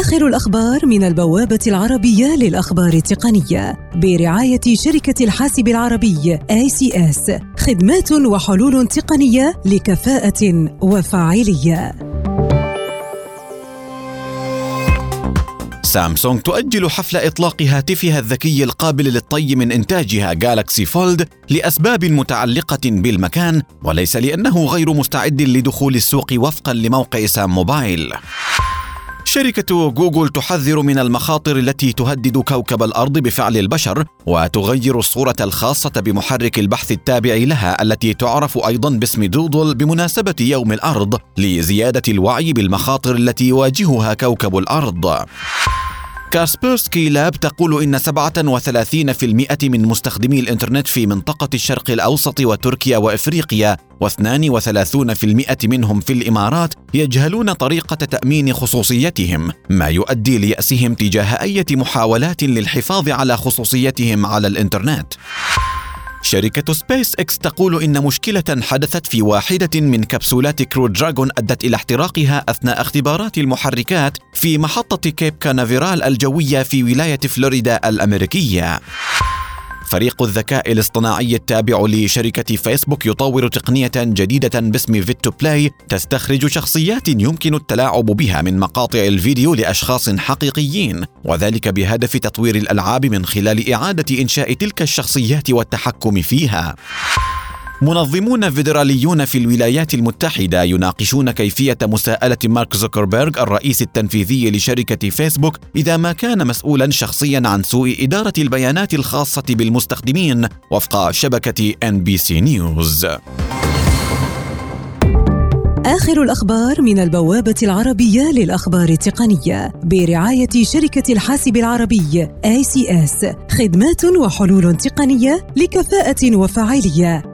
آخر الأخبار من البوابة العربية للأخبار التقنية برعاية شركة الحاسب العربي ACS خدمات وحلول تقنية لكفاءة وفاعلية. سامسونج تؤجل حفل إطلاق هاتفها الذكي القابل للطي من إنتاجها جالكسي فولد لأسباب متعلقة بالمكان وليس لأنه غير مستعد لدخول السوق وفقا لموقع سام موبايل. شركة جوجل تحذر من المخاطر التي تهدد كوكب الأرض بفعل البشر وتغير الصورة الخاصة بمحرك البحث التابع لها التي تعرف أيضا باسم دودل بمناسبة يوم الأرض لزيادة الوعي بالمخاطر التي يواجهها كوكب الأرض. كاسبرسكي لاب تقول إن 37% من مستخدمي الإنترنت في منطقة الشرق الأوسط وتركيا وإفريقيا و32% منهم في الإمارات يجهلون طريقة تأمين خصوصيتهم ما يؤدي ليأسهم تجاه أي محاولات للحفاظ على خصوصيتهم على الإنترنت. شركة سبيس إكس تقول إن مشكلة حدثت في واحدة من كبسولات Crew Dragon أدت إلى احتراقها أثناء اختبارات المحركات في محطة كيب كانافيرال الجوية في ولاية فلوريدا الأمريكية. فريق الذكاء الاصطناعي التابع لشركة فيسبوك يطور تقنية جديدة باسم Vid2Play تستخرج شخصيات يمكن التلاعب بها من مقاطع الفيديو لأشخاص حقيقيين وذلك بهدف تطوير الألعاب من خلال إعادة إنشاء تلك الشخصيات والتحكم فيها. منظمون فيدراليون في الولايات المتحدة يناقشون كيفية مساءلة مارك زوكربيرغ الرئيس التنفيذي لشركة فيسبوك إذا ما كان مسؤولا شخصيا عن سوء إدارة البيانات الخاصة بالمستخدمين وفق شبكة NBC News. آخر الأخبار من البوابة العربية للأخبار التقنية برعاية شركة الحاسب العربي ACS خدمات وحلول تقنية لكفاءة وفاعلية